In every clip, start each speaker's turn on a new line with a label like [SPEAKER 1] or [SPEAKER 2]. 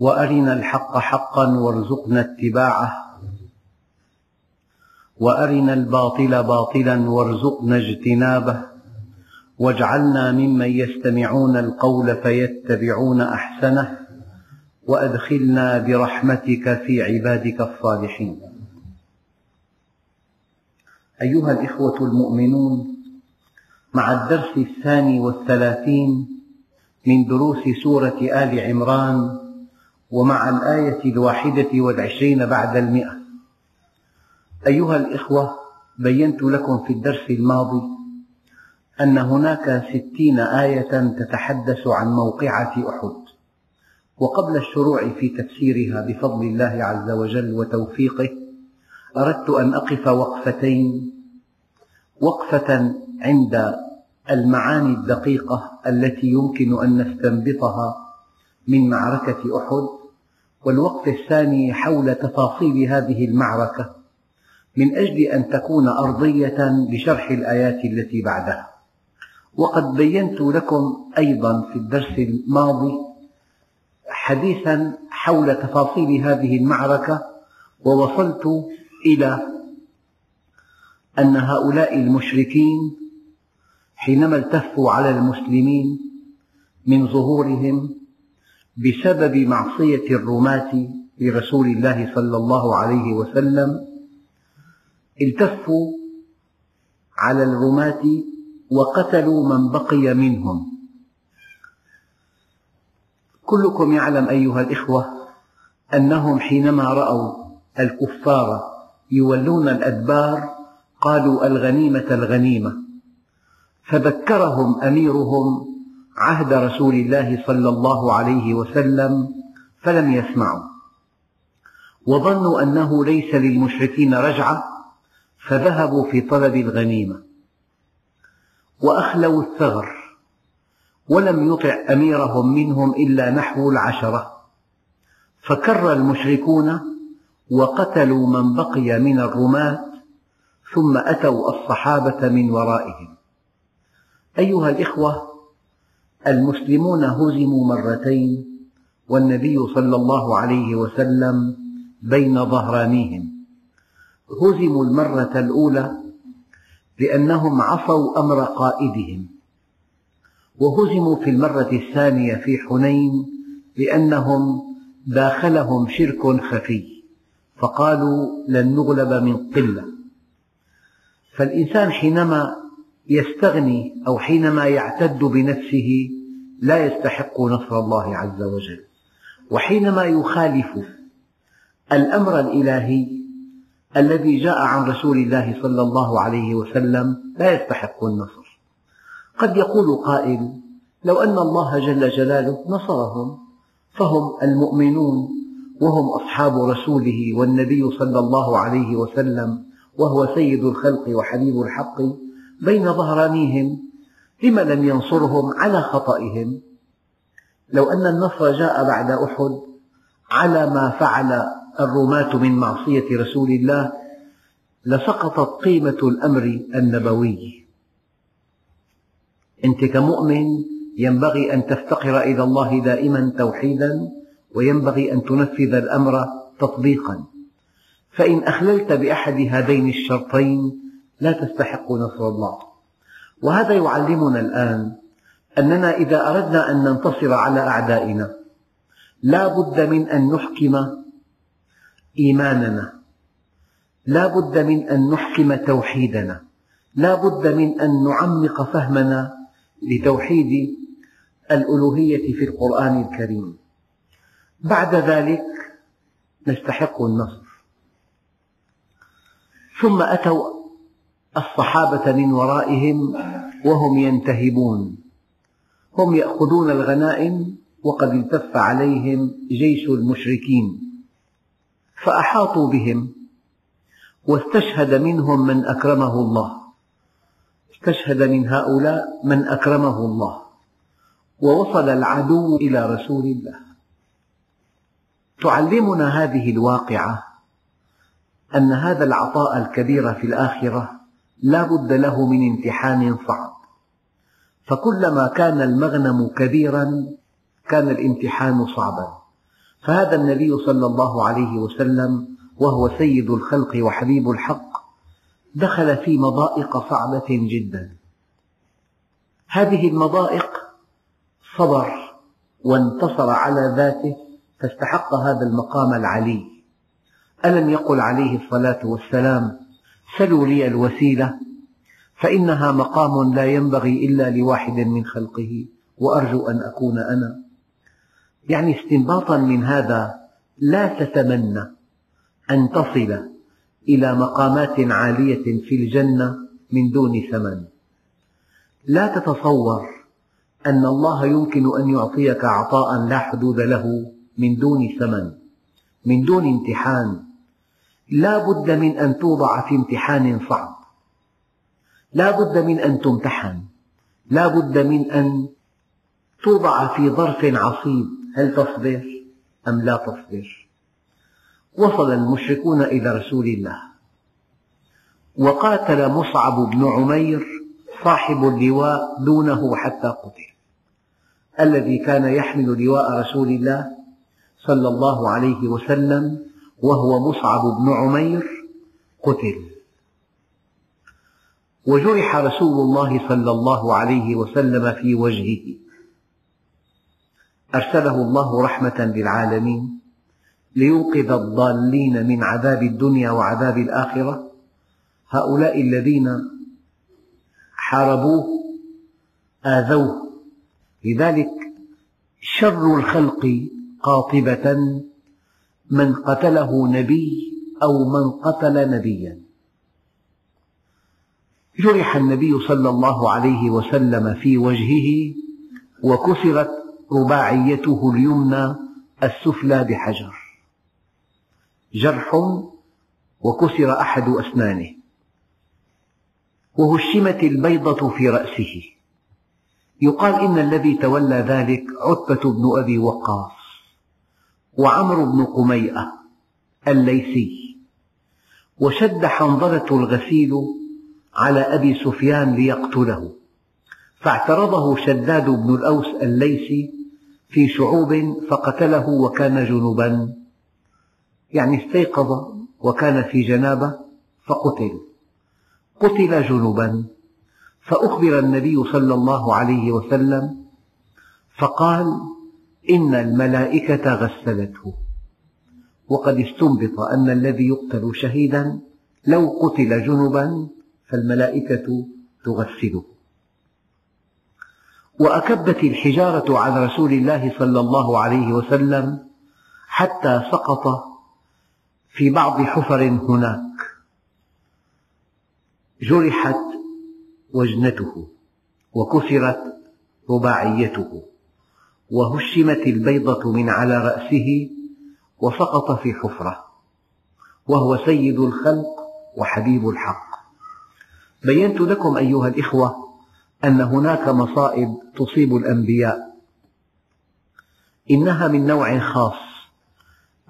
[SPEAKER 1] وأرنا الحق حقا وارزقنا اتباعه. وأرنا الباطل باطلا وارزقنا اجتنابه. واجعلنا ممن يستمعون القول فيتبعون أحسنه. وأدخلنا برحمتك في عبادك الصالحين. أيها الإخوة المؤمنون مع الدرس الثاني والثلاثين من دروس سورة آل عمران ومع الآية الواحدة والعشرين بعد المئة. أيها الإخوة بينت لكم في الدرس الماضي أن هناك ستين آية تتحدث عن موقعة أحد. وقبل الشروع في تفسيرها بفضل الله عز وجل وتوفيقه أردت أن أقف وقفتين. وقفة عند المعاني الدقيقة التي يمكن أن نستنبطها من معركة أحد والوقف الثاني حول تفاصيل هذه المعركة من أجل أن تكون أرضية لشرح الآيات التي بعدها. وقد بينت لكم أيضا في الدرس الماضي حديثا حول تفاصيل هذه المعركة ووصلت إلى أن هؤلاء المشركين حينما التفوا على المسلمين من ظهورهم بسبب معصية الرماة لرسول الله صلى الله عليه وسلم التفوا على الرماة وقتلوا من بقي منهم. كلكم يعلم أيها الإخوة أنهم حينما رأوا الكفار يولون الأدبار قالوا الغنيمة الغنيمة فذكرهم أميرهم عهد رسول الله صلى الله عليه وسلم فلم يسمعوا وظنوا أنه ليس للمشركين رجعة فذهبوا في طلب الغنيمة. وأخلوا الثغر ولم يطع أميرهم منهم إلا نحو العشرة. فكر المشركون وقتلوا من بقي من الرماة ثم أتوا الصحابة من ورائهم. أيها الإخوة المسلمون هزموا مرتين والنبي صلى الله عليه وسلم بين ظهرانيهم. هزموا المرة الأولى لأنهم عصوا أمر قائدهم. وهزموا في المرة الثانية في حنين لأنهم داخلهم شرك خفي فقالوا لن نغلب من قلة. فالإنسان حينما يستغني أو حينما يعتد بنفسه لا يستحق نصر الله عز وجل. وحينما يخالف الأمر الإلهي الذي جاء عن رسول الله صلى الله عليه وسلم لا يستحق النصر. قد يقول قائل لو أن الله جل جلاله نصرهم فهم المؤمنون وهم أصحاب رسوله والنبي صلى الله عليه وسلم وهو سيد الخلق وحبيب الحق بين ظهرانيهم لم لم ينصرهم على خطئهم؟ لو أن النصر جاء بعد أحد على ما فعل الرماة من معصية رسول الله لسقطت قيمة الأمر النبوي. أنت كمؤمن ينبغي أن تفتقر إلى الله دائما توحيدا وينبغي أن تنفذ الأمر تطبيقا. فإن أخللت بأحد هذين الشرطين لا تستحق نصر الله. وهذا يعلمنا الآن أننا إذا أردنا أن ننتصر على أعدائنا لا بد من أن نحكم إيماننا لا بد من أن نحكم توحيدنا لا بد من أن نعمق فهمنا لتوحيد الألوهية في القرآن الكريم. بعد ذلك نستحق النصر. ثم أتوا الصحابة من ورائهم وهم ينتهبون. هم يأخذون الغنائم وقد التف عليهم جيش المشركين. فأحاطوا بهم واستشهد منهم من أكرمه الله. استشهد من هؤلاء من أكرمه الله. ووصل العدو إلى رسول الله. تعلمنا هذه الواقعة أن هذا العطاء الكبير في الآخرة لا بد له من امتحان صعب. فكلما كان المغنم كبيرا كان الامتحان صعبا. فهذا النبي صلى الله عليه وسلم وهو سيد الخلق وحبيب الحق دخل في مضائق صعبة جدا. هذه المضائق صبر وانتصر على ذاته فاستحق هذا المقام العلي. ألم يقل عليه الصلاة والسلام سلوا لي الوسيلة فإنها مقام لا ينبغي إلا لواحد من خلقه وأرجو أن أكون أنا. يعني استنباطا من هذا لا تتمنى أن تصل إلى مقامات عالية في الجنة من دون ثمن. لا تتصور أن الله يمكن أن يعطيك عطاء لا حدود له من دون ثمن من دون امتحان. لا بد من أن توضع في امتحان صعب. لا بد من أن تمتحن. لا بد من أن توضع في ظرف عصيب. هل تصبر أم لا تصبر؟ وصل المشركون إلى رسول الله. وقاتل مصعب بن عمير صاحب اللواء دونه حتى قتل. الذي كان يحمل لواء رسول الله صلى الله عليه وسلم وهو مصعب بن عمير قتل. وجرح رسول الله صلى الله عليه وسلم في وجهه. أرسله الله رحمة للعالمين لينقذ الضالين من عذاب الدنيا وعذاب الآخرة. هؤلاء الذين حاربوه آذوه. لذلك شر الخلق قاطبة من قتله نبي أو من قتل نبيا. جرح النبي صلى الله عليه وسلم في وجهه وكسرت رباعيته اليمنى السفلى بحجر. جرح وكسر أحد أسنانه. وهشمت البيضة في رأسه. يقال إن الذي تولى ذلك عتبة بن أبي وقاص. وعمرو بن قميئة الليثي وشد حنظلة الغسيل على أبي سفيان ليقتله فاعترضه شداد بن الأوس الليثي في شعوب فقتله وكان جنبا يعني استيقظ وكان في جنابة فقتل قتل جنبا فأخبر النبي صلى الله عليه وسلم فقال إن الملائكة غسلته. وقد استنبط أن الذي يقتل شهيدا لو قتل جنبا فالملائكة تغسله. وأكبت الحجارة على رسول الله صلى الله عليه وسلم حتى سقط في بعض حفر هناك. جرحت وجنته وكسرت رباعيته. وهشمت البيضة من على رأسه وسقط في حفرة وهو سيد الخلق وحبيب الحق. بينت لكم أيها الإخوة أن هناك مصائب تصيب الأنبياء. إنها من نوع خاص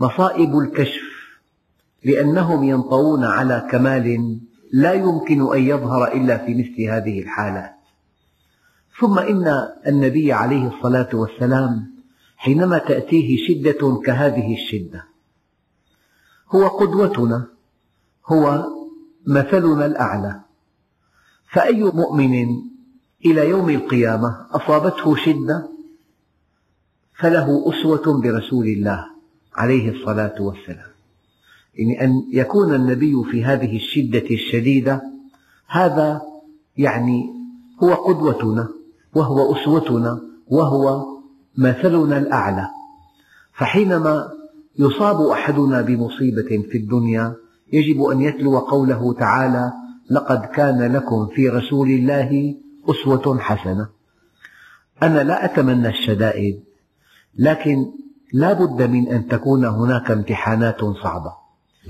[SPEAKER 1] مصائب الكشف لأنهم ينطوون على كمال لا يمكن أن يظهر إلا في مثل هذه الحالات. ثم إن النبي عليه الصلاة والسلام حينما تأتيه شدة كهذه الشدة هو قدوتنا هو مثلنا الأعلى. فأي مؤمن إلى يوم القيامة أصابته شدة فله أسوة برسول الله عليه الصلاة والسلام. يعني أن يكون النبي في هذه الشدة الشديدة هذا يعني هو قدوتنا. وهو أسوتنا وهو مثلنا الأعلى. فحينما يصاب أحدنا بمصيبة في الدنيا يجب أن يتلو قوله تعالى لقد كان لكم في رسول الله أسوة حسنة. أنا لا أتمنى الشدائد لكن لا بد من أن تكون هناك امتحانات صعبة.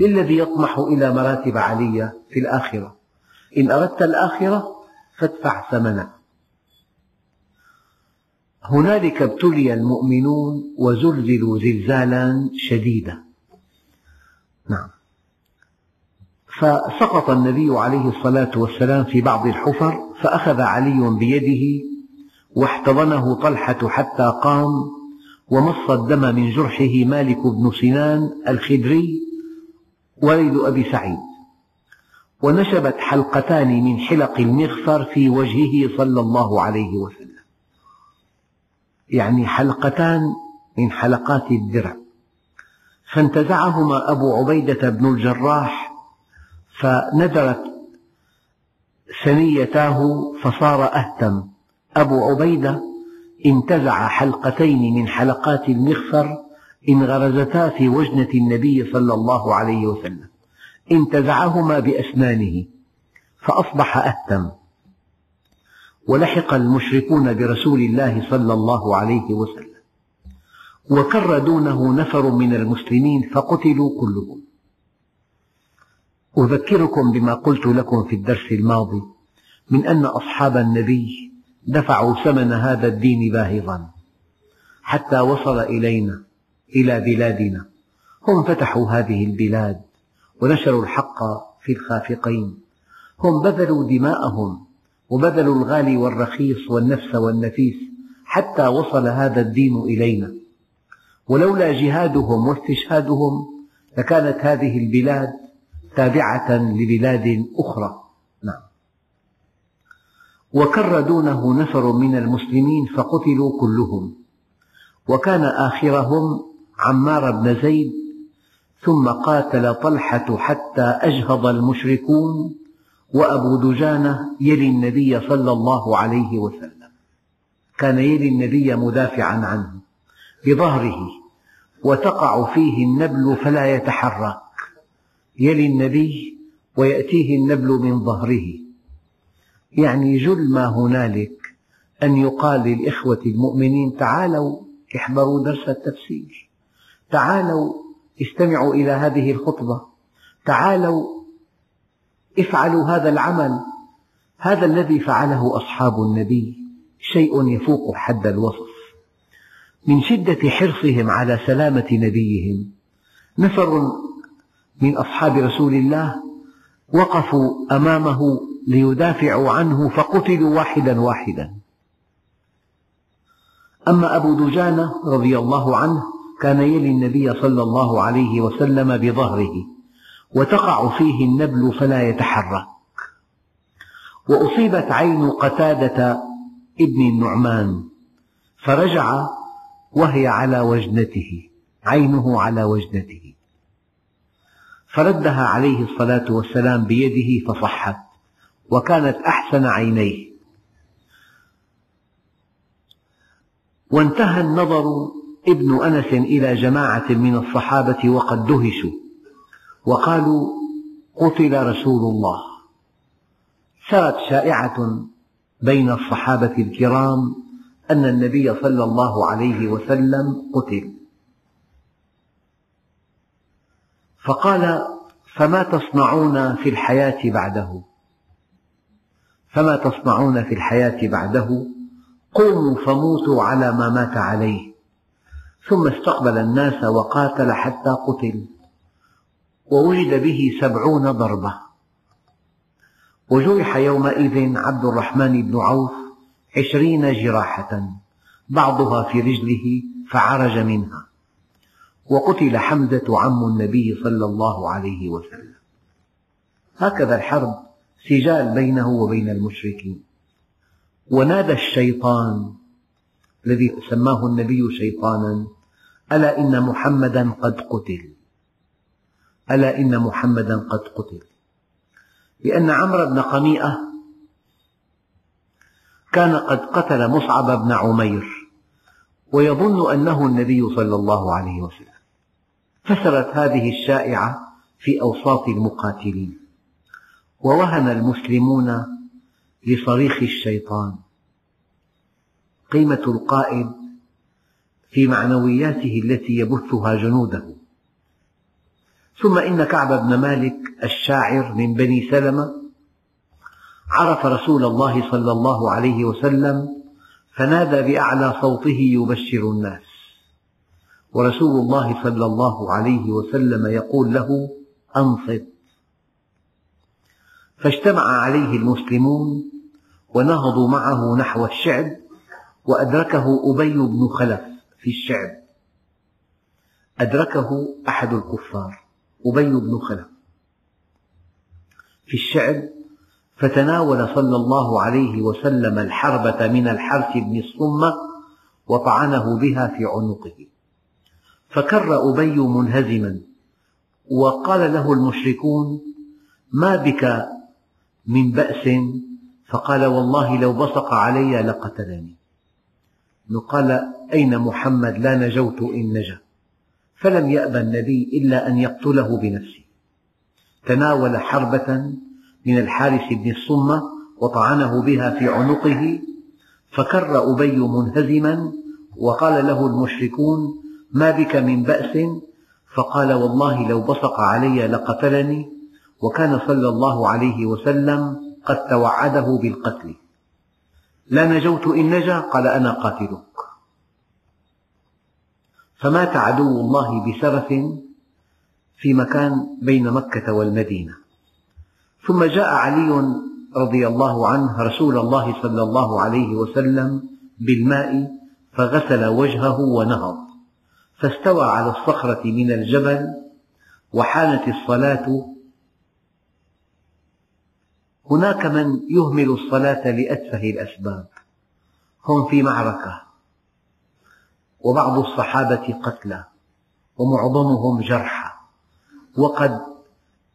[SPEAKER 1] للذي يطمح إلى مراتب عالية في الآخرة. إن أردت الآخرة فادفع ثمنها هنالك ابتلي المؤمنون وزلزلوا زلزالا شديدا. نعم. فسقط النبي عليه الصلاة والسلام في بعض الحفر فأخذ علي بيده واحتضنه طلحة حتى قام ومص الدم من جرحه مالك بن سنان الخدري ولد أبي سعيد. ونشبت حلقتان من حلق المغفر في وجهه صلى الله عليه وسلم. يعني حلقتان من حلقات الدرع. فانتزعهما أبو عبيدة بن الجراح فندرت ثنيتاه فصار أهتم. أبو عبيدة انتزع حلقتين من حلقات المغفر انغرزتا في وجنة النبي صلى الله عليه وسلم. انتزعهما بأسنانه فأصبح أهتم. ولحق المشركون برسول الله صلى الله عليه وسلم. وكر دونه نفر من المسلمين فقتلوا كلهم. أذكركم بما قلت لكم في الدرس الماضي من أن أصحاب النبي دفعوا ثمن هذا الدين باهظا. حتى وصل إلينا إلى بلادنا. هم فتحوا هذه البلاد ونشروا الحق في الخافقين. هم بذلوا دماءهم وبذلوا الغالي والرخيص والنفس والنفيس حتى وصل هذا الدين إلينا. ولولا جهادهم واستشهادهم لكانت هذه البلاد تابعة لبلاد أخرى. نعم. وكر دونه نفر من المسلمين فقتلوا كلهم. وكان آخرهم عمار بن زيد ثم قاتل طلحة حتى أجهض المشركون وأبو دجانة يلي النبي صلى الله عليه وسلم. كان يلي النبي مدافعا عنه بظهره وتقع فيه النبل فلا يتحرك. يلي النبي ويأتيه النبل من ظهره. يعني جل ما هنالك أن يقال للإخوة المؤمنين تعالوا احضروا درس التفسير. تعالوا استمعوا إلى هذه الخطبة. تعالوا افعلوا هذا العمل. هذا الذي فعله أصحاب النبي. شيء يفوق حد الوصف. من شدة حرصهم على سلامة نبيهم. نفر من أصحاب رسول الله. وقفوا أمامه ليدافعوا عنه فقتلوا واحدا واحدا. أما أبو دجانة رضي الله عنه كان يلي النبي صلى الله عليه وسلم بظهره. وتقع فيه النبل فلا يتحرك. وأصيبت عين قتادة ابن النعمان فرجع وهي على وجنته عينه على وجنته. فردها عليه الصلاة والسلام بيده فصحت وكانت أحسن عينيه. وانتهى النظر ابن أنس إلى جماعة من الصحابة وقد دهشوا. وقالوا قتل رسول الله. سرت شائعة بين الصحابة الكرام أن النبي صلى الله عليه وسلم قتل. فقال فما تصنعون في الحياة بعده؟ فما تصنعون في الحياة بعده؟ قوموا فموتوا على ما مات عليه. ثم استقبل الناس وقاتل حتى قتل. ووجد به سبعون ضربة. وجرح يومئذ عبد الرحمن بن عوف عشرين جراحة بعضها في رجله فعرج منها. وقتل حمزة عم النبي صلى الله عليه وسلم. هكذا الحرب سجال بينه وبين المشركين. ونادى الشيطان الذي سماه النبي شيطانا ألا إن محمدا قد قتل. ألا إن محمدا قد قتل؟ لأن عمرو بن قميئة كان قد قتل مصعب بن عمير ويظن أنه النبي صلى الله عليه وسلم. فسرت هذه الشائعة في أوساط المقاتلين ووهن المسلمون لصريخ الشيطان. قيمة القائد في معنوياته التي يبثها جنوده. ثم إن كعب بن مالك الشاعر من بني سلمة عرف رسول الله صلى الله عليه وسلم فنادى بأعلى صوته يبشر الناس. ورسول الله صلى الله عليه وسلم يقول له أنصت. فاجتمع عليه المسلمون ونهضوا معه نحو الشعب وأدركه أبي بن خلف في الشعب. أدركه أحد الكفار. أبي بن خلف. في الشعب فتناول صلى الله عليه وسلم الحربة من الحرث بن الصمة وطعنه بها في عنقه. فكر أبي منهزما وقال له المشركون ما بك من بأس؟ فقال والله لو بصق علي لقتلني. قال أين محمد؟ لا نجوت إن نجا. فلم يأبى النبي إلا أن يقتله بنفسه. تناول حربة من الحارث بن الصمة وطعنه بها في عنقه فكر أبي منهزما وقال له المشركون ما بك من بأس؟ فقال والله لو بصق علي لقتلني وكان صلى الله عليه وسلم قد توعده بالقتل. لا نجوت إن نجا؟ قال أنا قاتلك. فمات عدو الله بسرف في مكان بين مكة والمدينة. ثم جاء علي رضي الله عنه رسول الله صلى الله عليه وسلم بالماء فغسل وجهه ونهض فاستوى على الصخرة من الجبل وحانت الصلاة. هناك من يهمل الصلاة لأتفه الأسباب هم في معركة. وبعض الصحابة قتلى ومعظمهم جرحى وقد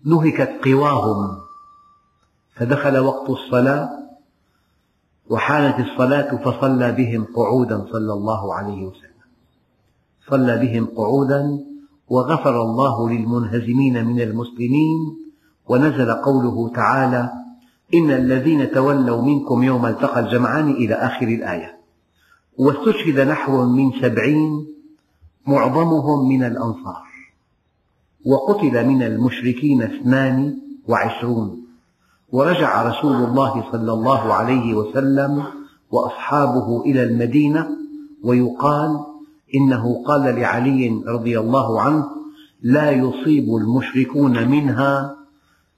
[SPEAKER 1] نهكت قواهم فدخل وقت الصلاة وحانت الصلاة فصلى بهم قعودا صلى الله عليه وسلم. صلى بهم قعودا وغفر الله للمنهزمين من المسلمين ونزل قوله تعالى إن الذين تولوا منكم يوم التقى الجمعان إلى آخر الآية. واستشهد نحو من سبعين معظمهم من الأنصار وقتل من المشركين اثنان وعشرون. ورجع رسول الله صلى الله عليه وسلم وأصحابه إلى المدينة ويقال إنه قال لعلي رضي الله عنه لا يصيب المشركون منها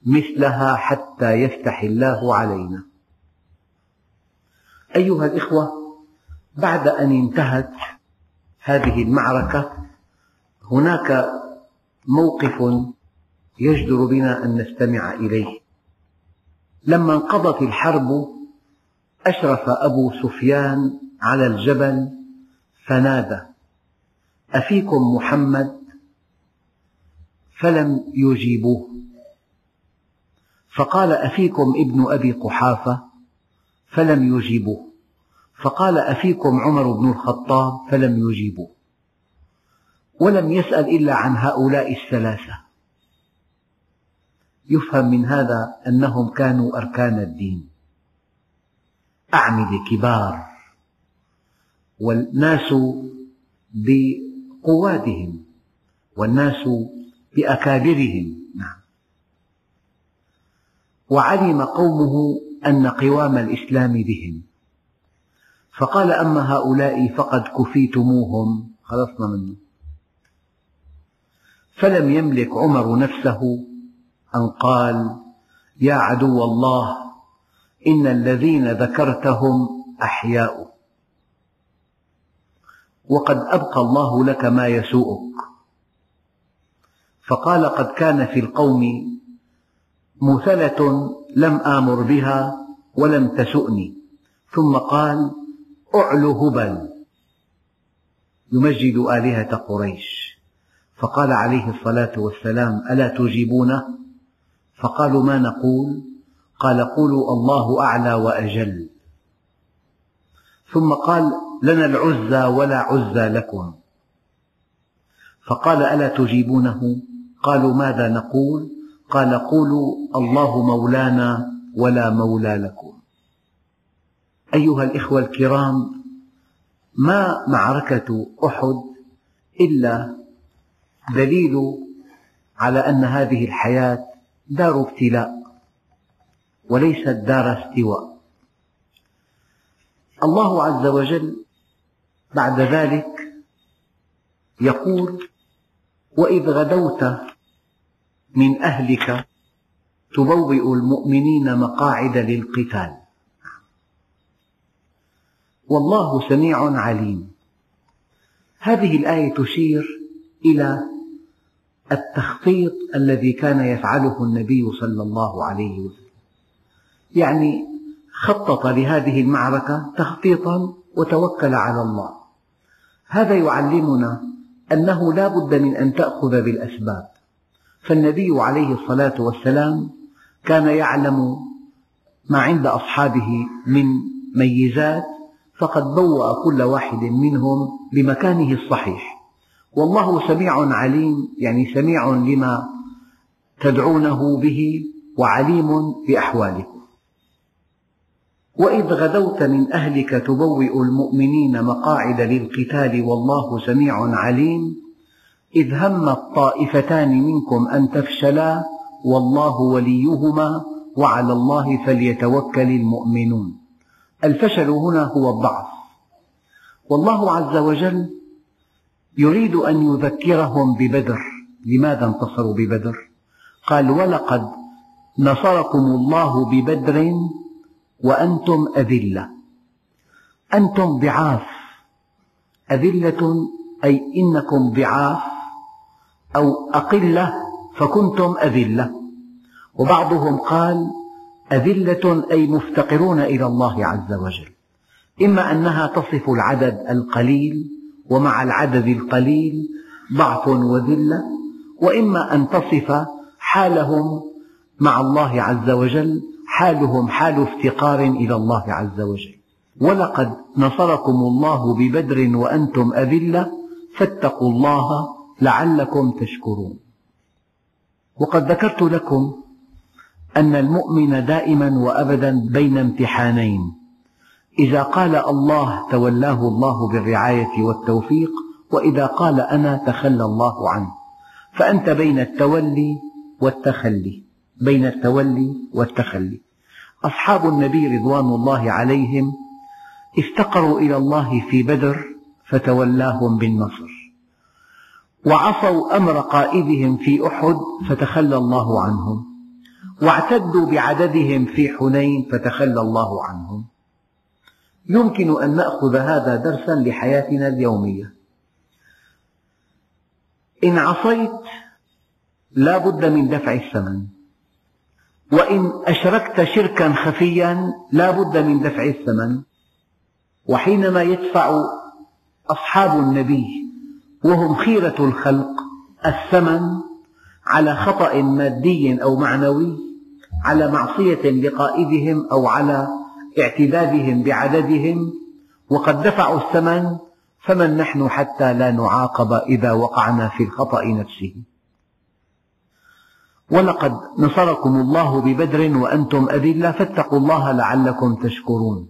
[SPEAKER 1] مثلها حتى يفتح الله علينا. أيها الإخوة بعد أن انتهت هذه المعركة هناك موقف يجدر بنا أن نستمع إليه. لما انقضت الحرب أشرف أبو سفيان على الجبل فنادى أفيكم محمد؟ فلم يجيبوه. فقال أفيكم ابن أبي قحافة؟ فلم يجيبوه. فقال أفيكم عمر بن الخطاب فلم يجيبوه. ولم يسأل إلا عن هؤلاء الثلاثة. يفهم من هذا أنهم كانوا أركان الدين. أعمدة كبار. والناس بقوادهم والناس بأكابرهم. نعم. وعلم قومه أن قوام الإسلام بهم. فقال أما هؤلاء فقد كفيتموهم. خلصنا منه. فلم يملك عمر نفسه أن قال يا عدو الله إن الذين ذكرتهم أحياء. وقد أبقى الله لك ما يسوءك. فقال قد كان في القوم مثلة لم آمر بها ولم تسؤني. ثم قال أعل هبل. يمجد آلهة قريش. فقال عليه الصلاة والسلام ألا تجيبونه؟ فقالوا ما نقول؟ قال قولوا الله أعلى وأجل. ثم قال لنا العزى ولا عزى لكم. فقال ألا تجيبونه؟ قالوا ماذا نقول؟ قال قولوا الله مولانا ولا مولى لكم. أيها الإخوة الكرام ما معركة أحد إلا دليل على أن هذه الحياة دار ابتلاء وليست دار استواء. الله عز وجل بعد ذلك يقول وإذ غدوت من أهلك تبوئ المؤمنين مقاعد للقتال والله سميع عليم. هذه الآية تشير إلى التخطيط الذي كان يفعله النبي صلى الله عليه وسلم. يعني خطط لهذه المعركة تخطيطا وتوكل على الله. هذا يعلمنا أنه لا بد من أن تأخذ بالأسباب. فالنبي عليه الصلاة والسلام كان يعلم ما عند أصحابه من ميزات فقد بوأ كل واحد منهم بمكانه الصحيح. والله سميع عليم يعني سميع لما تدعونه به وعليم بأحوالكم وإذ غدوت من أهلك تبوئ المؤمنين مقاعد للقتال والله سميع عليم إذ همت طائفتان منكم أن تفشلا والله وليهما وعلى الله فليتوكل المؤمنون. الفشل هنا هو الضعف. والله عز وجل يريد أن يذكرهم ببدر. لماذا انتصروا ببدر؟ قال ولقد نصركم الله ببدر وأنتم أذلة. أنتم ضعاف. أذلة أي إنكم ضعاف أو أقلة فكنتم أذلة. وبعضهم قال أذلة أي مفتقرون إلى الله عز وجل. إما أنها تصف العدد القليل ومع العدد القليل ضعف وذلة وإما أن تصف حالهم مع الله عز وجل حالهم حال افتقار إلى الله عز وجل. ولقد نصركم الله ببدر وأنتم أذلة فاتقوا الله لعلكم تشكرون. وقد ذكرت لكم أن المؤمن دائما وأبدا بين امتحانين. إذا قال الله تولاه الله بالرعاية والتوفيق وإذا قال أنا تخلى الله عنه. فأنت بين التولي والتخلي بين التولي والتخلي. أصحاب النبي رضوان الله عليهم افتقروا إلى الله في بدر فتولاهم بالنصر وعصوا أمر قائدهم في أحد فتخلى الله عنهم. واعتدوا بعددهم في حنين فتخلى الله عنهم. يمكن أن نأخذ هذا درسا لحياتنا اليومية. إن عصيت لا بد من دفع الثمن. وإن أشركت شركا خفيا لا بد من دفع الثمن. وحينما يدفع أصحاب النبي وهم خيرة الخلق الثمن على خطأ مادي أو معنوي على معصية لقائدهم أو على اعتدادهم بعددهم. وقد دفعوا الثمن فمن نحن حتى لا نعاقب إذا وقعنا في الخطأ نفسه. ولقد نصركم الله ببدر وأنتم أذلة فاتقوا الله لعلكم تشكرون.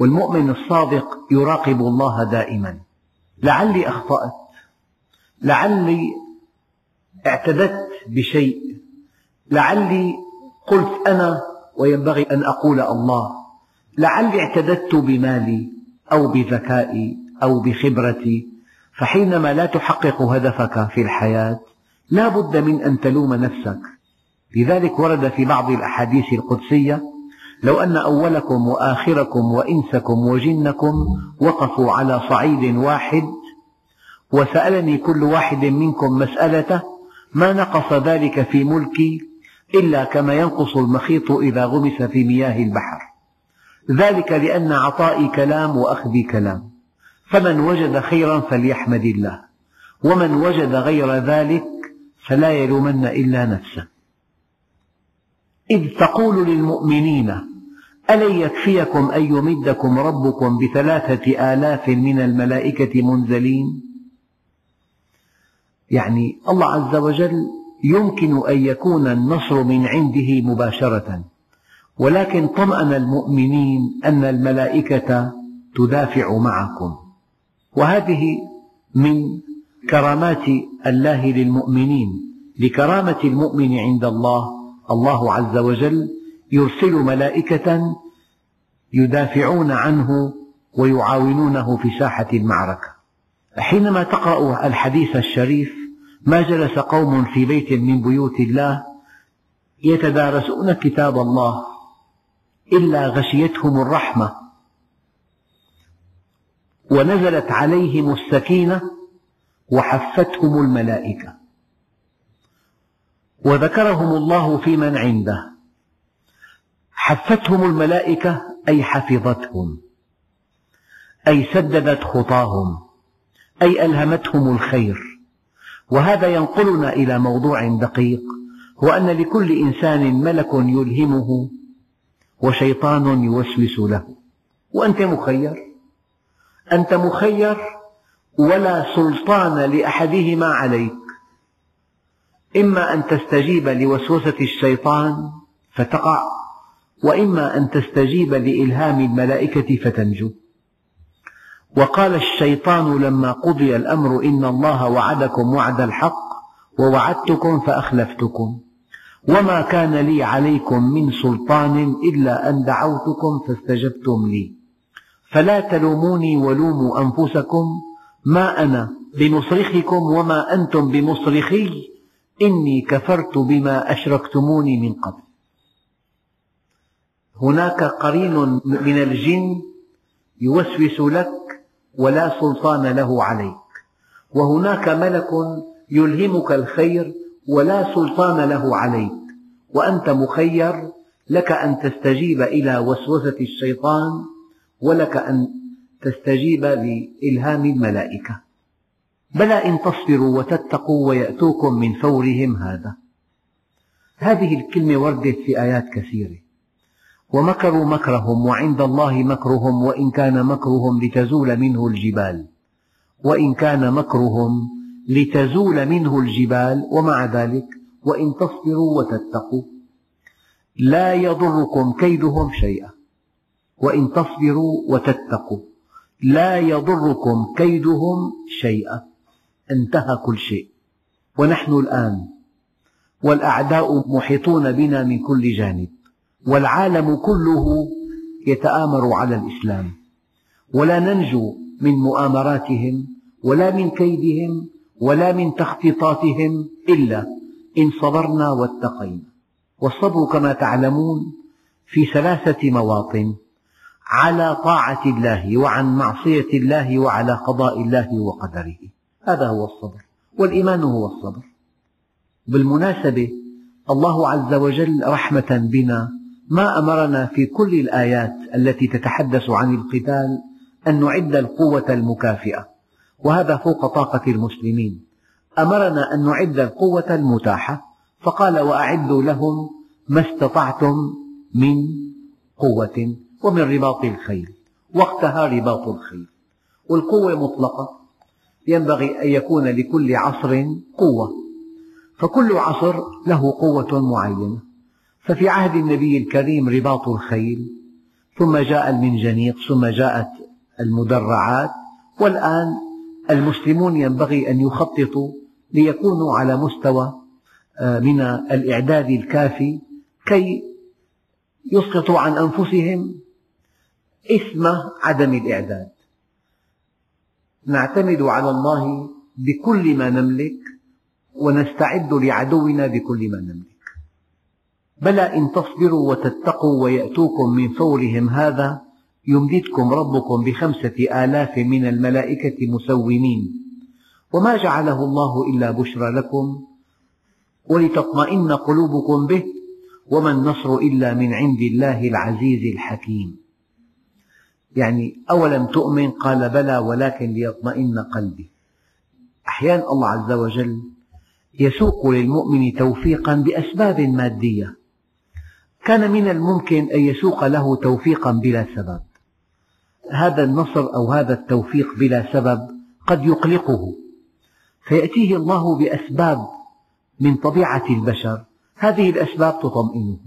[SPEAKER 1] والمؤمن الصادق يراقب الله دائما. لعلي أخطأت لعلي اعتدت بشيء. لعلي قلت أنا وينبغي أن أقول الله. لعلي اعتددت بمالي أو بذكائي أو بخبرتي. فحينما لا تحقق هدفك في الحياة لا بد من أن تلوم نفسك. لذلك ورد في بعض الأحاديث القدسية لو أن أولكم وآخركم وإنسكم وجنكم وقفوا على صعيد واحد وسألني كل واحد منكم مسألته ما نقص ذلك في ملكي إلا كما ينقص المخيط إذا غمس في مياه البحر. ذلك لأن عطائي كلام وأخذي كلام. فمن وجد خيرا فليحمد الله ومن وجد غير ذلك فلا يلومن إلا نفسه. إذ تقول للمؤمنين ألن يكفيكم أن يمدكم ربكم بثلاثة آلاف من الملائكة منزلين؟ يعني الله عز وجل يمكن أن يكون النصر من عنده مباشرة. ولكن طمأن المؤمنين أن الملائكة تدافع معكم. وهذه من كرامات الله للمؤمنين. لكرامة المؤمن عند الله الله عز وجل يرسل ملائكة يدافعون عنه ويعاونونه في ساحة المعركة. حينما تقرأ الحديث الشريف ما جلس قوم في بيت من بيوت الله يتدارسون كتاب الله إلا غشيتهم الرحمة. ونزلت عليهم السكينة وحفتهم الملائكة. وذكرهم الله في من عنده. حفتهم الملائكة أي حفظتهم. أي سددت خطاهم. أي ألهمتهم الخير. وهذا ينقلنا إلى موضوع دقيق هو أن لكل إنسان ملك يلهمه وشيطان يوسوس له. وأنت مخير؟ أنت مخير ولا سلطان لأحدهما عليك. إما أن تستجيب لوسوسة الشيطان فتقع وإما أن تستجيب لإلهام الملائكة فتنجو. وقال الشيطان لما قضي الأمر إن الله وعدكم وعد الحق ووعدتكم فأخلفتكم. وما كان لي عليكم من سلطان إلا أن دعوتكم فاستجبتم لي. فلا تلوموني ولوموا أنفسكم ما أنا بمصرخكم وما أنتم بمصرخي. إني كفرت بما أشركتموني من قبل. هناك قرين من الجن يوسوس لك ولا سلطان له عليك. وهناك ملك يلهمك الخير ولا سلطان له عليك. وأنت مخير لك أن تستجيب إلى وسوسة الشيطان ولك أن تستجيب لإلهام الملائكة. بلى إن تصبروا وتتقوا ويأتوكم من فورهم هذا. هذه الكلمة وردت في آيات كثيرة. ومكروا مكرهم وعند الله مكرهم وإن كان مكرهم لتزول منه الجبال. وإن كان مكرهم لتزول منه الجبال ومع ذلك وإن تصبروا وتتقوا. لا يضركم كيدهم شيئا. وإن تصبروا وتتقوا. لا يضركم كيدهم شيئا. انتهى كل شيء. ونحن الآن والأعداء محيطون بنا من كل جانب. والعالم كله يتآمر على الإسلام. ولا ننجو من مؤامراتهم ولا من كيدهم ولا من تخطيطاتهم إلا إن صبرنا واتقينا. والصبر كما تعلمون في ثلاثة مواطن على طاعة الله وعن معصية الله وعلى قضاء الله وقدره. هذا هو الصبر والإيمان هو الصبر. بالمناسبة الله عز وجل رحمة بنا ما أمرنا في كل الآيات التي تتحدث عن القتال أن نعد القوة المكافئة وهذا فوق طاقة المسلمين. أمرنا أن نعد القوة المتاحة فقال وأعدوا لهم ما استطعتم من قوة ومن رباط الخيل. وقتها رباط الخيل. والقوة مطلقة ينبغي أن يكون لكل عصر قوة فكل عصر له قوة معينة. ففي عهد النبي الكريم رباط الخيل ثم جاء المنجنيق ثم جاءت المدرعات والآن المسلمون ينبغي أن يخططوا ليكونوا على مستوى آه، من الإعداد الكافي كي يسقطوا عن أنفسهم إثم عدم الإعداد. نعتمد على الله بكل ما نملك ونستعد لعدونا بكل ما نملك. بلى إن تصبروا وتتقوا ويأتوكم من فورهم هذا يمددكم ربكم بخمسة آلاف من الملائكة مسومين. وما جعله الله إلا بشرى لكم ولتطمئن قلوبكم به وما النصر إلا من عند الله العزيز الحكيم. يعني أولم تؤمن؟ قال بلى ولكن ليطمئن قلبي. أحيانا الله عز وجل يسوق للمؤمن توفيقا بأسباب مادية. كان من الممكن أن يسوق له توفيقا بلا سبب. هذا النصر أو هذا التوفيق بلا سبب قد يقلقه. فيأتيه الله بأسباب من طبيعة البشر. هذه الأسباب تطمئنه.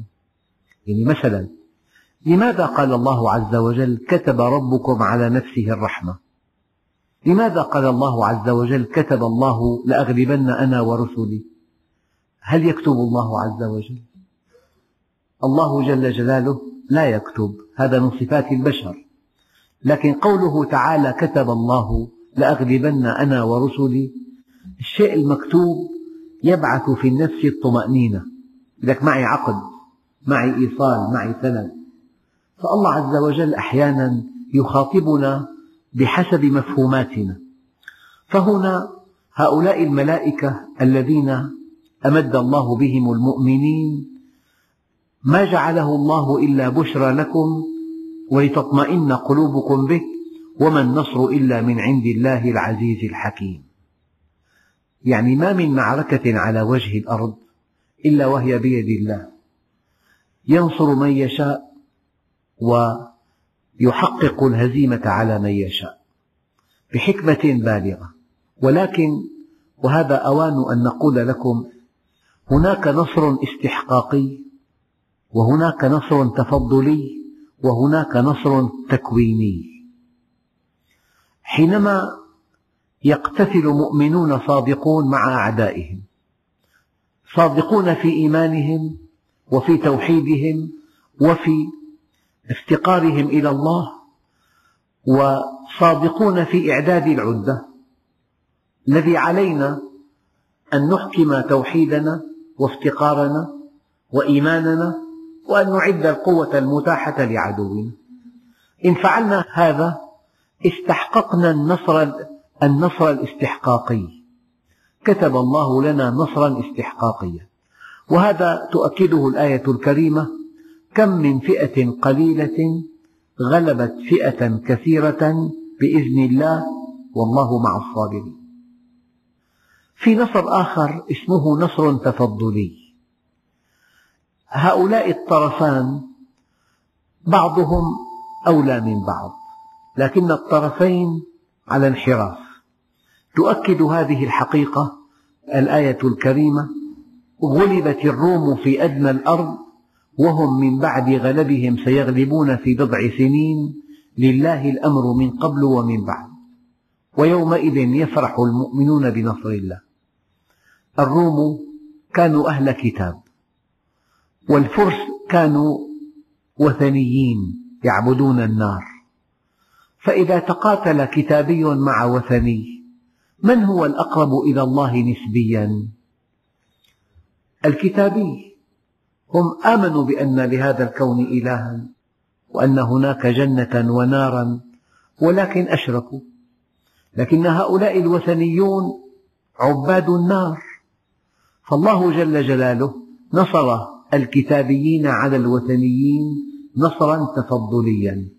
[SPEAKER 1] يعني مثلا لماذا قال الله عز وجل كتب ربكم على نفسه الرحمة؟ لماذا قال الله عز وجل كتب الله لأغلبن أنا ورسلي؟ هل يكتب الله عز وجل؟ الله جل جلاله لا يكتب هذا من صفات البشر. لكن قوله تعالى كتب الله لأغلبن أنا ورسلي الشيء المكتوب يبعث في النفس الطمأنينة. لك معي عقد معي إيصال معي سند. فالله عز وجل أحيانا يخاطبنا بحسب مفهوماتنا. فهنا هؤلاء الملائكة الذين أمد الله بهم المؤمنين ما جعله الله إلا بشرى لكم ولتطمئن قلوبكم به وما النصر إلا من عند الله العزيز الحكيم. يعني ما من معركة على وجه الأرض إلا وهي بيد الله. ينصر من يشاء ويحقق الهزيمة على من يشاء بحكمة بالغة. ولكن وهذا أوان أن نقول لكم هناك نصر استحقاقي وهناك نصر تفضلي وهناك نصر تكويني. حينما يقتتل مؤمنون صادقون مع أعدائهم صادقون في إيمانهم وفي توحيدهم وفي افتقارهم إلى الله وصادقون في إعداد العدة الذي علينا أن نحكم توحيدنا وافتقارنا وإيماننا وأن نعد القوة المتاحة لعدونا إن فعلنا هذا استحققنا النصر النصر الاستحقاقي. كتب الله لنا نصرا استحقاقيا. وهذا تؤكده الآية الكريمة كم من فئة قليلة غلبت فئة كثيرة بإذن الله والله مع الصابرين. في نصر آخر اسمه نصر تفضلي. هؤلاء الطرفان بعضهم أولى من بعض لكن الطرفين على انحراف. تؤكد هذه الحقيقة الآية الكريمة غلبت الروم في أدنى الأرض وهم من بعد غلبهم سيغلبون في بضع سنين لله الأمر من قبل ومن بعد. ويومئذ يفرح المؤمنون بنصر الله. الروم كانوا أهل كتاب. والفرس كانوا وثنيين يعبدون النار. فإذا تقاتل كتابي مع وثني من هو الأقرب إلى الله نسبيا؟ الكتابي. هم آمنوا بأن لهذا الكون إلها وأن هناك جنة ونارا ولكن أشركوا. لكن هؤلاء الوثنيون عباد النار. فالله جل جلاله نصر الكتابيين على الوثنيين نصرا تفضليا.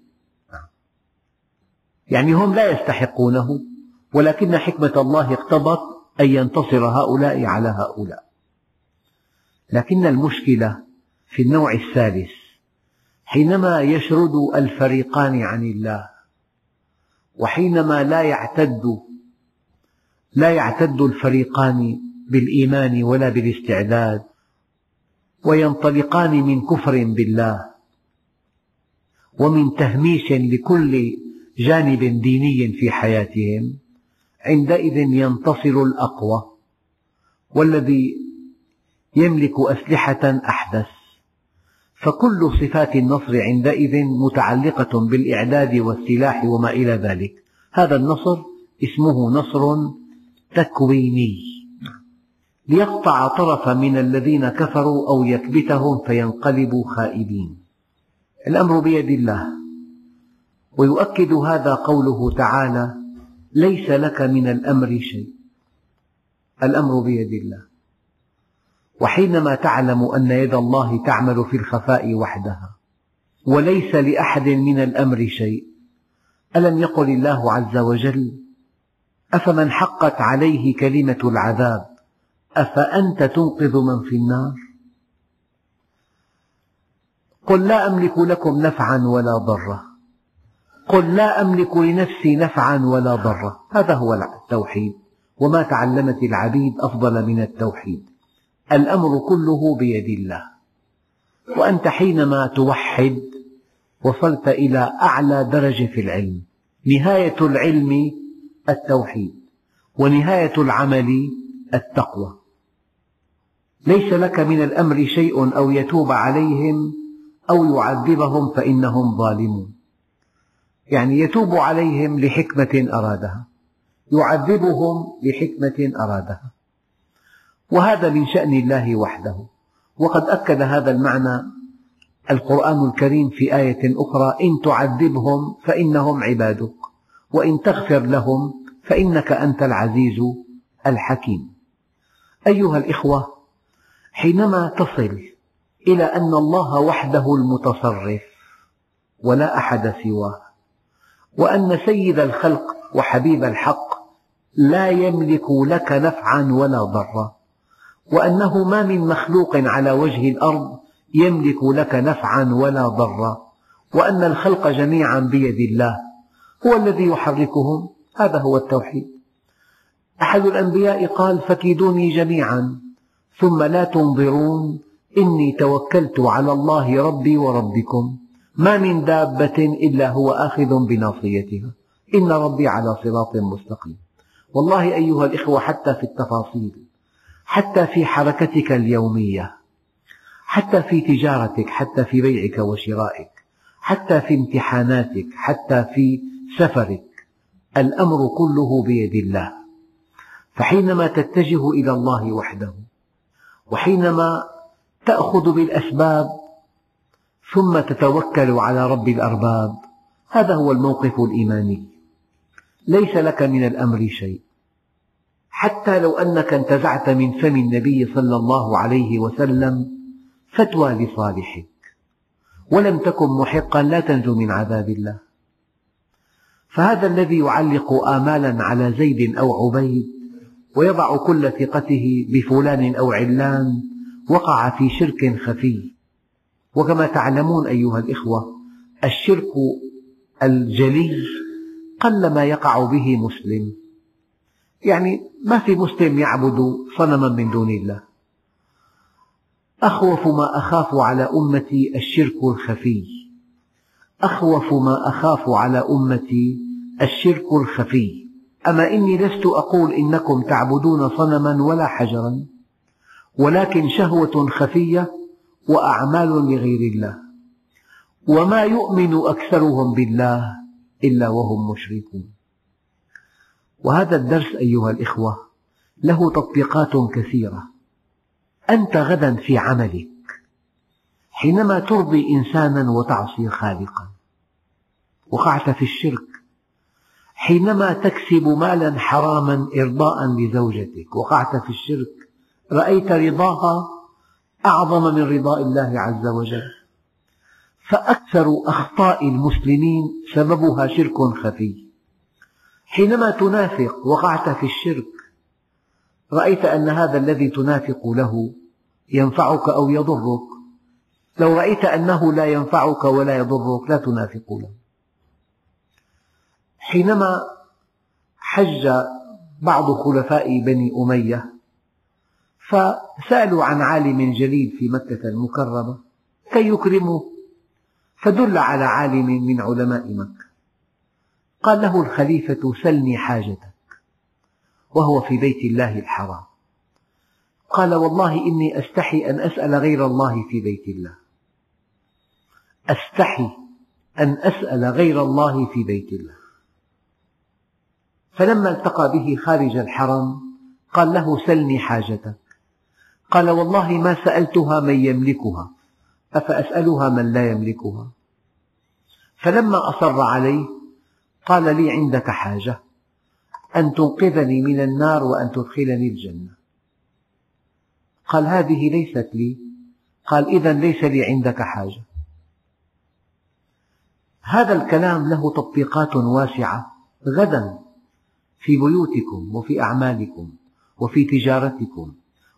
[SPEAKER 1] يعني هم لا يستحقونه ولكن حكمة الله اقتضت أن ينتصر هؤلاء على هؤلاء. لكن المشكلة في النوع الثالث. حينما يشرد الفريقان عن الله وحينما لا يعتد لا يعتد الفريقان بالإيمان ولا بالاستعداد وينطلقان من كفر بالله ومن تهميش لكل جانب ديني في حياتهم عندئذ ينتصر الأقوى والذي يملك أسلحة أحدث. فكل صفات النصر عندئذ متعلقة بالإعداد والسلاح وما إلى ذلك. هذا النصر اسمه نصر تكويني. ليقطع طرفا من الذين كفروا أو يكبتهم فينقلبوا خائبين. الأمر بيد الله. ويؤكد هذا قوله تعالى ليس لك من الأمر شيء. الأمر بيد الله. وحينما تعلم أن يد الله تعمل في الخفاء وحدها وليس لأحد من الأمر شيء ألم يقل الله عز وجل أفمن حقت عليه كلمة العذاب؟ أفأنت تنقذ من في النار؟ قل لا أملك لكم نفعا ولا ضرا. قل لا أملك لنفسي نفعا ولا ضرا. هذا هو التوحيد وما تعلمت العبيد أفضل من التوحيد. الأمر كله بيد الله. وأنت حينما توحد وصلت إلى أعلى درجة في العلم نهاية العلم التوحيد ونهاية العمل التقوى. ليس لك من الأمر شيء أو يتوب عليهم أو يعذبهم فإنهم ظالمون. يعني يتوب عليهم لحكمة أرادها يعذبهم لحكمة أرادها. وهذا من شأن الله وحده. وقد أكد هذا المعنى القرآن الكريم في آية أخرى إن تعذبهم فإنهم عبادك وإن تغفر لهم فإنك أنت العزيز الحكيم. أيها الإخوة حينما تصل إلى أن الله وحده المتصرف ولا أحد سواه وأن سيد الخلق وحبيب الحق لا يملك لك نفعا ولا ضرا وأنه ما من مخلوق على وجه الأرض يملك لك نفعا ولا ضرا وأن الخلق جميعا بيد الله هو الذي يحركهم هذا هو التوحيد. أحد الأنبياء قال فكيدوني جميعا ثم لا تنظرون إني توكلت على الله ربي وربكم. ما من دابة إلا هو آخذ بناصيتها. إن ربي على صراط مستقيم. والله أيها الإخوة حتى في التفاصيل حتى في حركتك اليومية حتى في تجارتك حتى في بيعك وشرائك حتى في امتحاناتك حتى في سفرك الأمر كله بيد الله. فحينما تتجه إلى الله وحده وحينما تأخذ بالأسباب ثم تتوكل على رب الأرباب هذا هو الموقف الإيماني. ليس لك من الأمر شيء. حتى لو أنك انتزعت من فم النبي صلى الله عليه وسلم فتوى لصالحك. ولم تكن محقا لا تنجو من عذاب الله. فهذا الذي يعلق آمالا على زيد أو عبيد ويضع كل ثقته بفلان أو علان وقع في شرك خفي. وكما تعلمون أيها الإخوة الشرك الجلي قل ما يقع به مسلم. يعني ما في مسلم يعبد صنما من دون الله. أخوف ما أخاف على أمتي الشرك الخفي. أخوف ما أخاف على أمتي الشرك الخفي. أما إني لست أقول إنكم تعبدون صنما ولا حجرا ولكن شهوة خفية وأعمال لغير الله وما يؤمن أكثرهم بالله إلا وهم مشركون. وهذا الدرس أيها الإخوة له تطبيقات كثيرة. أنت غدا في عملك حينما ترضي إنسانا وتعصي خالقا وقعت في الشرك حينما تكسب مالا حراما إرضاء لزوجتك وقعت في الشرك رأيت رضاها أعظم من رضاء الله عز وجل. فأكثر أخطاء المسلمين سببها شرك خفي. حينما تنافق وقعت في الشرك رأيت أن هذا الذي تنافق له ينفعك أو يضرك. لو رأيت أنه لا ينفعك ولا يضرك لا تنافق له. حينما حج بعض خلفاء بني أمية فسألوا عن عالم جليل في مكة المكرمة كي يكرموه فدل على عالم من علماء مكة. قال له الخليفة سلني حاجتك وهو في بيت الله الحرام. قال والله إني أستحي أن أسأل غير الله في بيت الله. أستحي أن أسأل غير الله في بيت الله. فلما التقى به خارج الحرم قال له سلني حاجتك. قال والله ما سألتها من يملكها أفأسألها من لا يملكها؟ فلما أصر عليه قال لي عندك حاجة أن تنقذني من النار وأن تدخلني الجنة. قال هذه ليست لي. قال إذا ليس لي عندك حاجة. هذا الكلام له تطبيقات واسعة غدا. في بيوتكم وفي أعمالكم وفي تجارتكم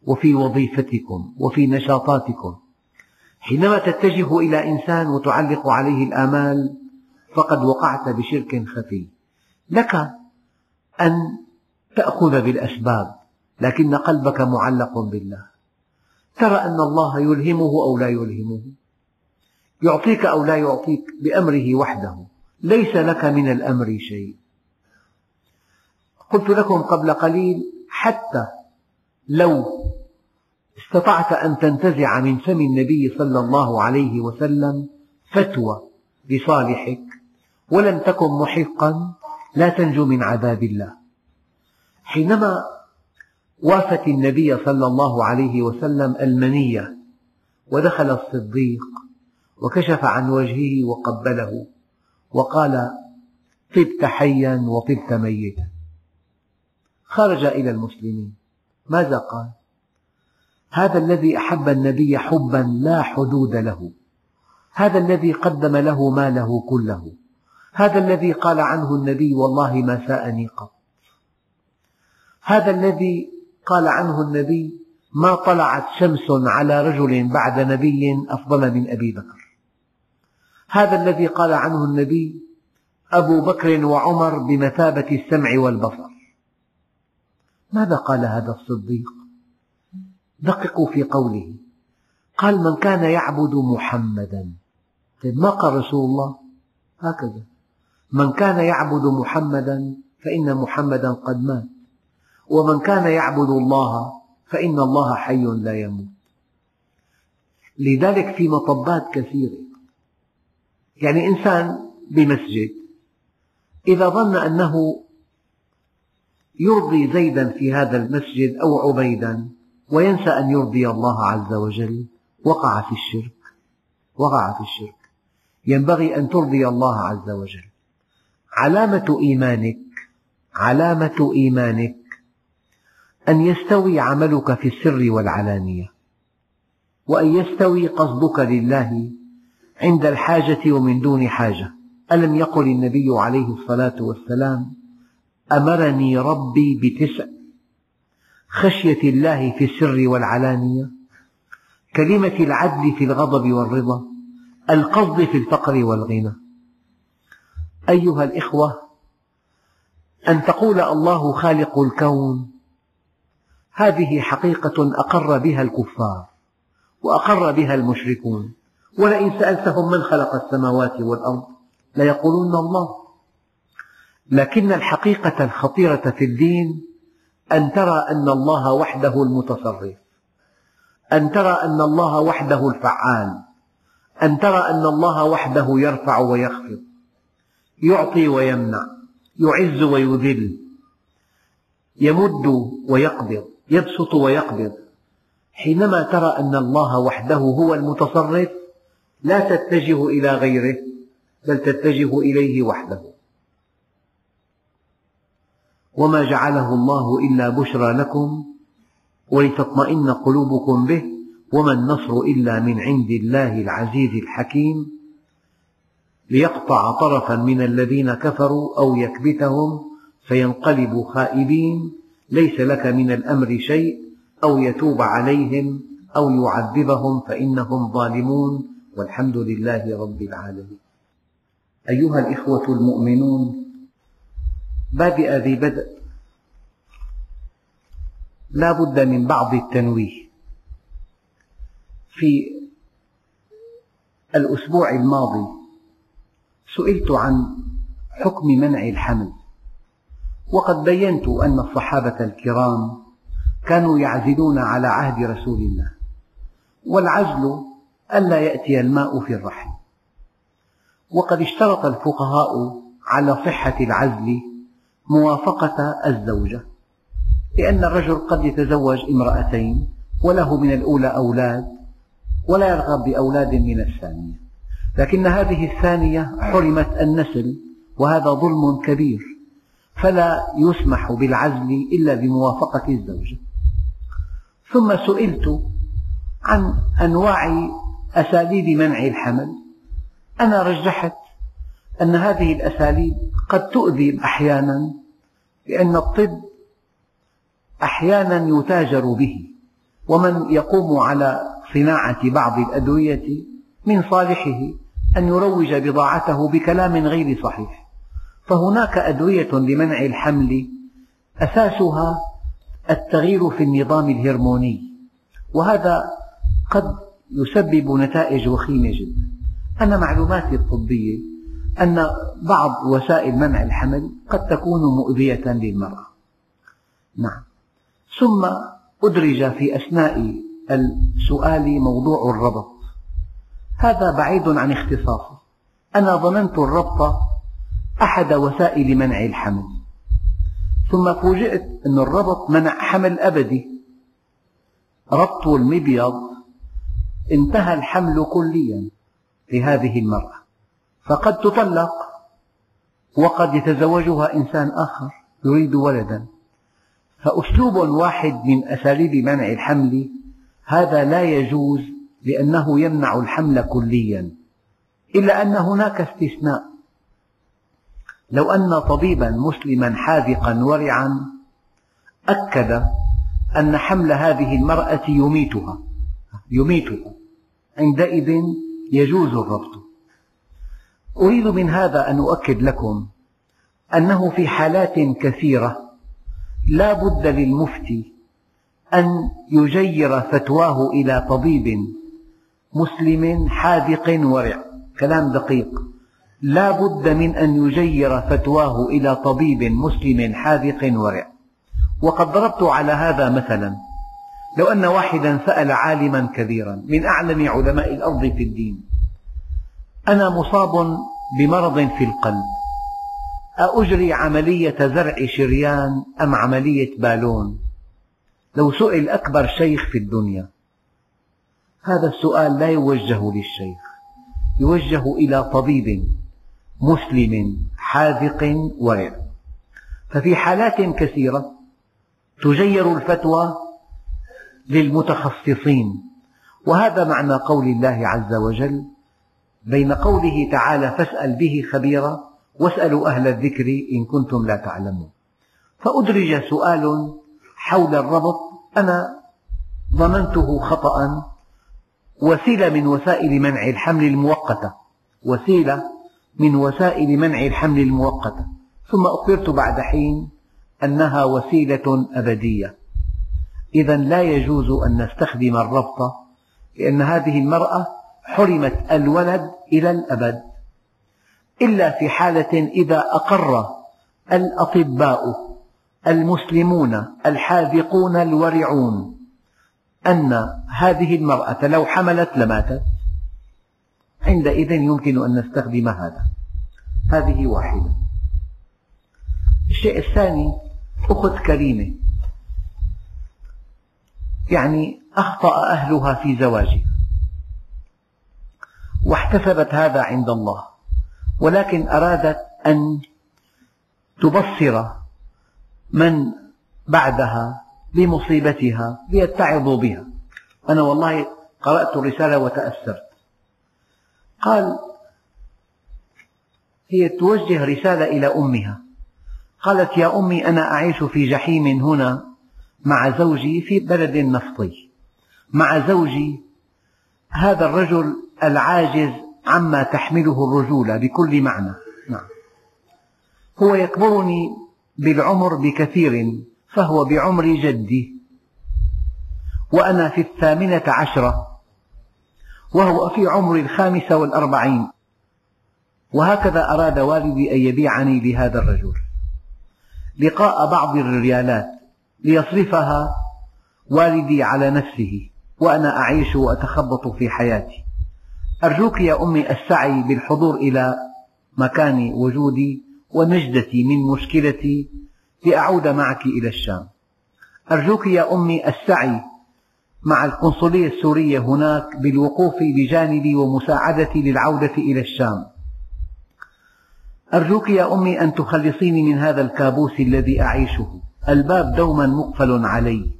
[SPEAKER 1] وفي وظيفتكم وفي نشاطاتكم. حينما تتجه إلى إنسان وتعلق عليه الآمال فقد وقعت بشرك خفي. لك أن تأخذ بالأسباب لكن قلبك معلق بالله. ترى أن الله يلهمه أو لا يلهمه. يعطيك أو لا يعطيك بأمره وحده. ليس لك من الأمر شيء. قلت لكم قبل قليل حتى لو استطعت أن تنتزع من فم النبي صلى الله عليه وسلم فتوى لصالحك ولم تكن محقا لا تنجو من عذاب الله. حينما وافت النبي صلى الله عليه وسلم المنية ودخل الصديق وكشف عن وجهه وقبله وقال طبت حيا وطبت ميتا. خرج إلى المسلمين. ماذا قال؟ هذا الذي أحب النبي حبا لا حدود له. هذا الذي قدم له ماله كله. هذا الذي قال عنه النبي والله ما ساءني قط. هذا الذي قال عنه النبي ما طلعت شمس على رجل بعد نبي أفضل من أبي بكر. هذا الذي قال عنه النبي أبو بكر وعمر بمثابة السمع والبصر. ماذا قال هذا الصديق؟ دققوا في قوله. قال من كان يعبد محمدا. طيب ما قال رسول الله؟ هكذا. من كان يعبد محمدا فإن محمدا قد مات. ومن كان يعبد الله فإن الله حي لا يموت. لذلك في مطبات كثيرة. يعني إنسان بمسجد إذا ظن أنه يرضي زيدا في هذا المسجد أو عبيدا وينسى أن يرضي الله عز وجل. وقع في الشرك. وقع في الشرك. ينبغي أن ترضي الله عز وجل. علامة إيمانك علامة إيمانك أن يستوي عملك في السر والعلانية وأن يستوي قصدك لله عند الحاجة ومن دون حاجة. ألم يقل النبي عليه الصلاة والسلام أمرني ربي بتسع. خشية الله في السر والعلانية كلمة العدل في الغضب والرضا القصد في الفقر والغنى. أيها الإخوة أن تقول الله خالق الكون هذه حقيقة أقر بها الكفار وأقر بها المشركون. ولئن سألتهم من خلق السماوات والأرض ليقولون الله. لكن الحقيقة الخطيرة في الدين أن ترى أن الله وحده المتصرف أن ترى أن الله وحده الفعال أن ترى أن الله وحده يرفع ويخفض يعطي ويمنع يعز ويذل يمد ويقبض يبسط ويقبض. حينما ترى أن الله وحده هو المتصرف لا تتجه إلى غيره بل تتجه إليه وحده. وما جعله الله إلا بشرى لكم ولتطمئن قلوبكم به وما النصر إلا من عند الله العزيز الحكيم ليقطع طرفا من الذين كفروا أو يكبتهم فينقلبوا خائبين ليس لك من الأمر شيء أو يتوب عليهم أو يعذبهم فإنهم ظالمون والحمد لله رب العالمين. أيها الإخوة المؤمنون بادئ ذي بدء. لا بد من بعض التنويه في الأسبوع الماضي. سئلت عن حكم منع الحمل وقد بينت أن الصحابة الكرام كانوا يعزلون على عهد رسول الله والعزل ألا يأتي الماء في الرحم. وقد اشترط الفقهاء على صحة العزل موافقة الزوجة لأن الرجل قد يتزوج امرأتين وله من الأولى أولاد ولا يرغب بأولاد من الثانية. لكن هذه الثانية حرمت النسل وهذا ظلم كبير فلا يسمح بالعزل إلا بموافقة الزوجة. ثم سئلت عن أنواع أساليب منع الحمل. أنا رجحت أن هذه الأساليب قد تؤذي أحيانا لأن الطب أحيانا يتاجر به ومن يقوم على صناعة بعض الأدوية من صالحه أن يروج بضاعته بكلام غير صحيح. فهناك أدوية لمنع الحمل أساسها التغيير في النظام الهرموني وهذا قد يسبب نتائج وخيمة جدا. أنا معلوماتي الطبية أن بعض وسائل منع الحمل قد تكون مؤذية للمرأة. نعم. ثم أدرج في أثناء السؤال موضوع الربط. هذا بعيد عن اختصاصي أنا ظننت الربط أحد وسائل منع الحمل. ثم فوجئت أن الربط منع حمل أبدي. ربط المبيض. انتهى الحمل كليا لهذه المرأة. فقد تطلق. وقد يتزوجها إنسان آخر يريد ولدا. فأسلوب واحد من أساليب منع الحمل هذا لا يجوز لأنه يمنع الحمل كليا إلا أن هناك استثناء. لو أن طبيبا مسلما حاذقا ورعا أكد أن حمل هذه المرأة يميتها يميتها. عندئذ يجوز الربط. أريد من هذا أن أؤكد لكم أنه في حالات كثيرة لا بد للمفتي أن يجير فتواه إلى طبيب مسلم حاذق ورع. كلام دقيق. لا بد من أن يجير فتواه إلى طبيب مسلم حاذق ورع. وقد ضربت على هذا مثلا. لو أن واحدا سأل عالما كبيرا من أعلم علماء الأرض في الدين. أنا مصاب بمرض في القلب. أأجري عملية زرع شريان أم عملية بالون؟ لو سئل أكبر شيخ في الدنيا. هذا السؤال لا يوجه للشيخ يوجه إلى طبيب مسلم حاذق ورع. ففي حالات كثيرة تجير الفتوى للمتخصصين وهذا معنى قول الله عز وجل بين قوله تعالى فاسأل به خبيرا واسألوا أهل الذكر إن كنتم لا تعلمون. فأدرج سؤال حول الربط. أنا ظننته خطأ. وسيلة من وسائل منع الحمل المؤقتة. وسيلة من وسائل منع الحمل المؤقتة. ثم أخبرت بعد حين أنها وسيلة أبدية. إذا لا يجوز أن نستخدم الربط لأن هذه المرأة حرمت الولد إلى الأبد. إلا في حالة إذا أقر الأطباء المسلمون الحاذقون الورعون أن هذه المرأة لو حملت لماتت. عندئذ يمكن أن نستخدم هذا. هذه واحدة. الشيء الثاني أخت كريمة. يعني أخطأ أهلها في زواجها. واحتسبت هذا عند الله ولكن أرادت أن تبصر من بعدها بمصيبتها ليتعظوا بها. أنا والله قرأت الرسالة وتأثرت. قال هي توجه رسالة إلى أمها. قالت يا أمي أنا أعيش في جحيم هنا مع زوجي في بلد نفطي. مع زوجي هذا الرجل العاجز عما تحمله الرجولة بكل معنى. نعم. هو يكبرني بالعمر بكثير فهو بعمر جدي. وأنا في الثامنة عشرة وهو في عمر الخامسة والأربعين. وهكذا أراد والدي أن يبيعني لهذا الرجل. لقاء بعض الريالات ليصرفها والدي على نفسه وأنا أعيش وأتخبط في حياتي. أرجوك يا أمي السعي بالحضور إلى مكان وجودي ونجدتي من مشكلتي لأعود معك إلى الشام. أرجوك يا أمي السعي مع القنصلية السورية هناك بالوقوف بجانبي ومساعدتي للعودة إلى الشام. أرجوك يا أمي أن تخلصيني من هذا الكابوس الذي أعيشه. الباب دوما مقفل علي.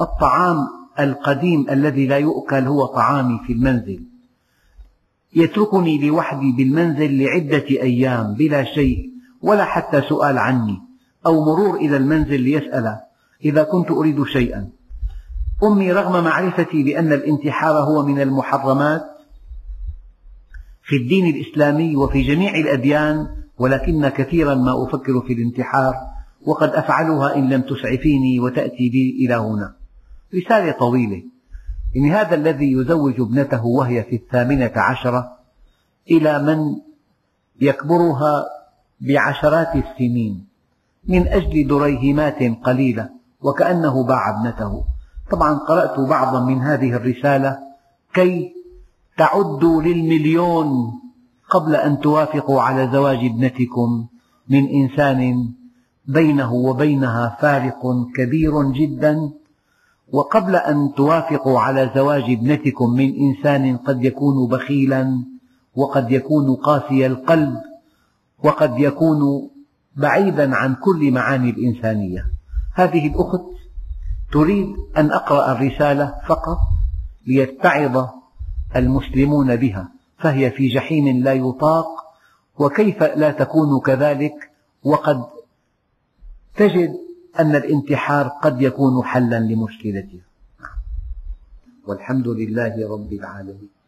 [SPEAKER 1] الطعام القديم الذي لا يؤكل هو طعامي في المنزل. يتركني لوحدي بالمنزل لعدة أيام بلا شيء ولا حتى سؤال عني أو مرور إلى المنزل ليسأل إذا كنت أريد شيئا. أمي رغم معرفتي بأن الانتحار هو من المحرمات في الدين الإسلامي وفي جميع الأديان ولكن كثيرا ما أفكر في الانتحار وقد أفعلها إن لم تسعفيني وتأتي بي إلى هنا. رسالة طويلة. إن هذا الذي يزوج ابنته وهي في الثامنة عشرة إلى من يكبرها بعشرات السنين من أجل دريهمات قليلة وكأنه باع ابنته. طبعا قرأت بعضا من هذه الرسالة كي تعدوا للمليون قبل أن توافقوا على زواج ابنتكم من إنسان بينه وبينها فارق كبير جدا وقبل أن توافقوا على زواج ابنتكم من إنسان قد يكون بخيلا وقد يكون قاسي القلب وقد يكون بعيدا عن كل معاني الإنسانية. هذه الأخت تريد أن أقرأ الرسالة فقط ليتعظ المسلمون بها فهي في جحيم لا يطاق وكيف لا تكون كذلك؟ وقد تجد أن الانتحار قد يكون حلا لمشكلتها. والحمد لله رب العالمين.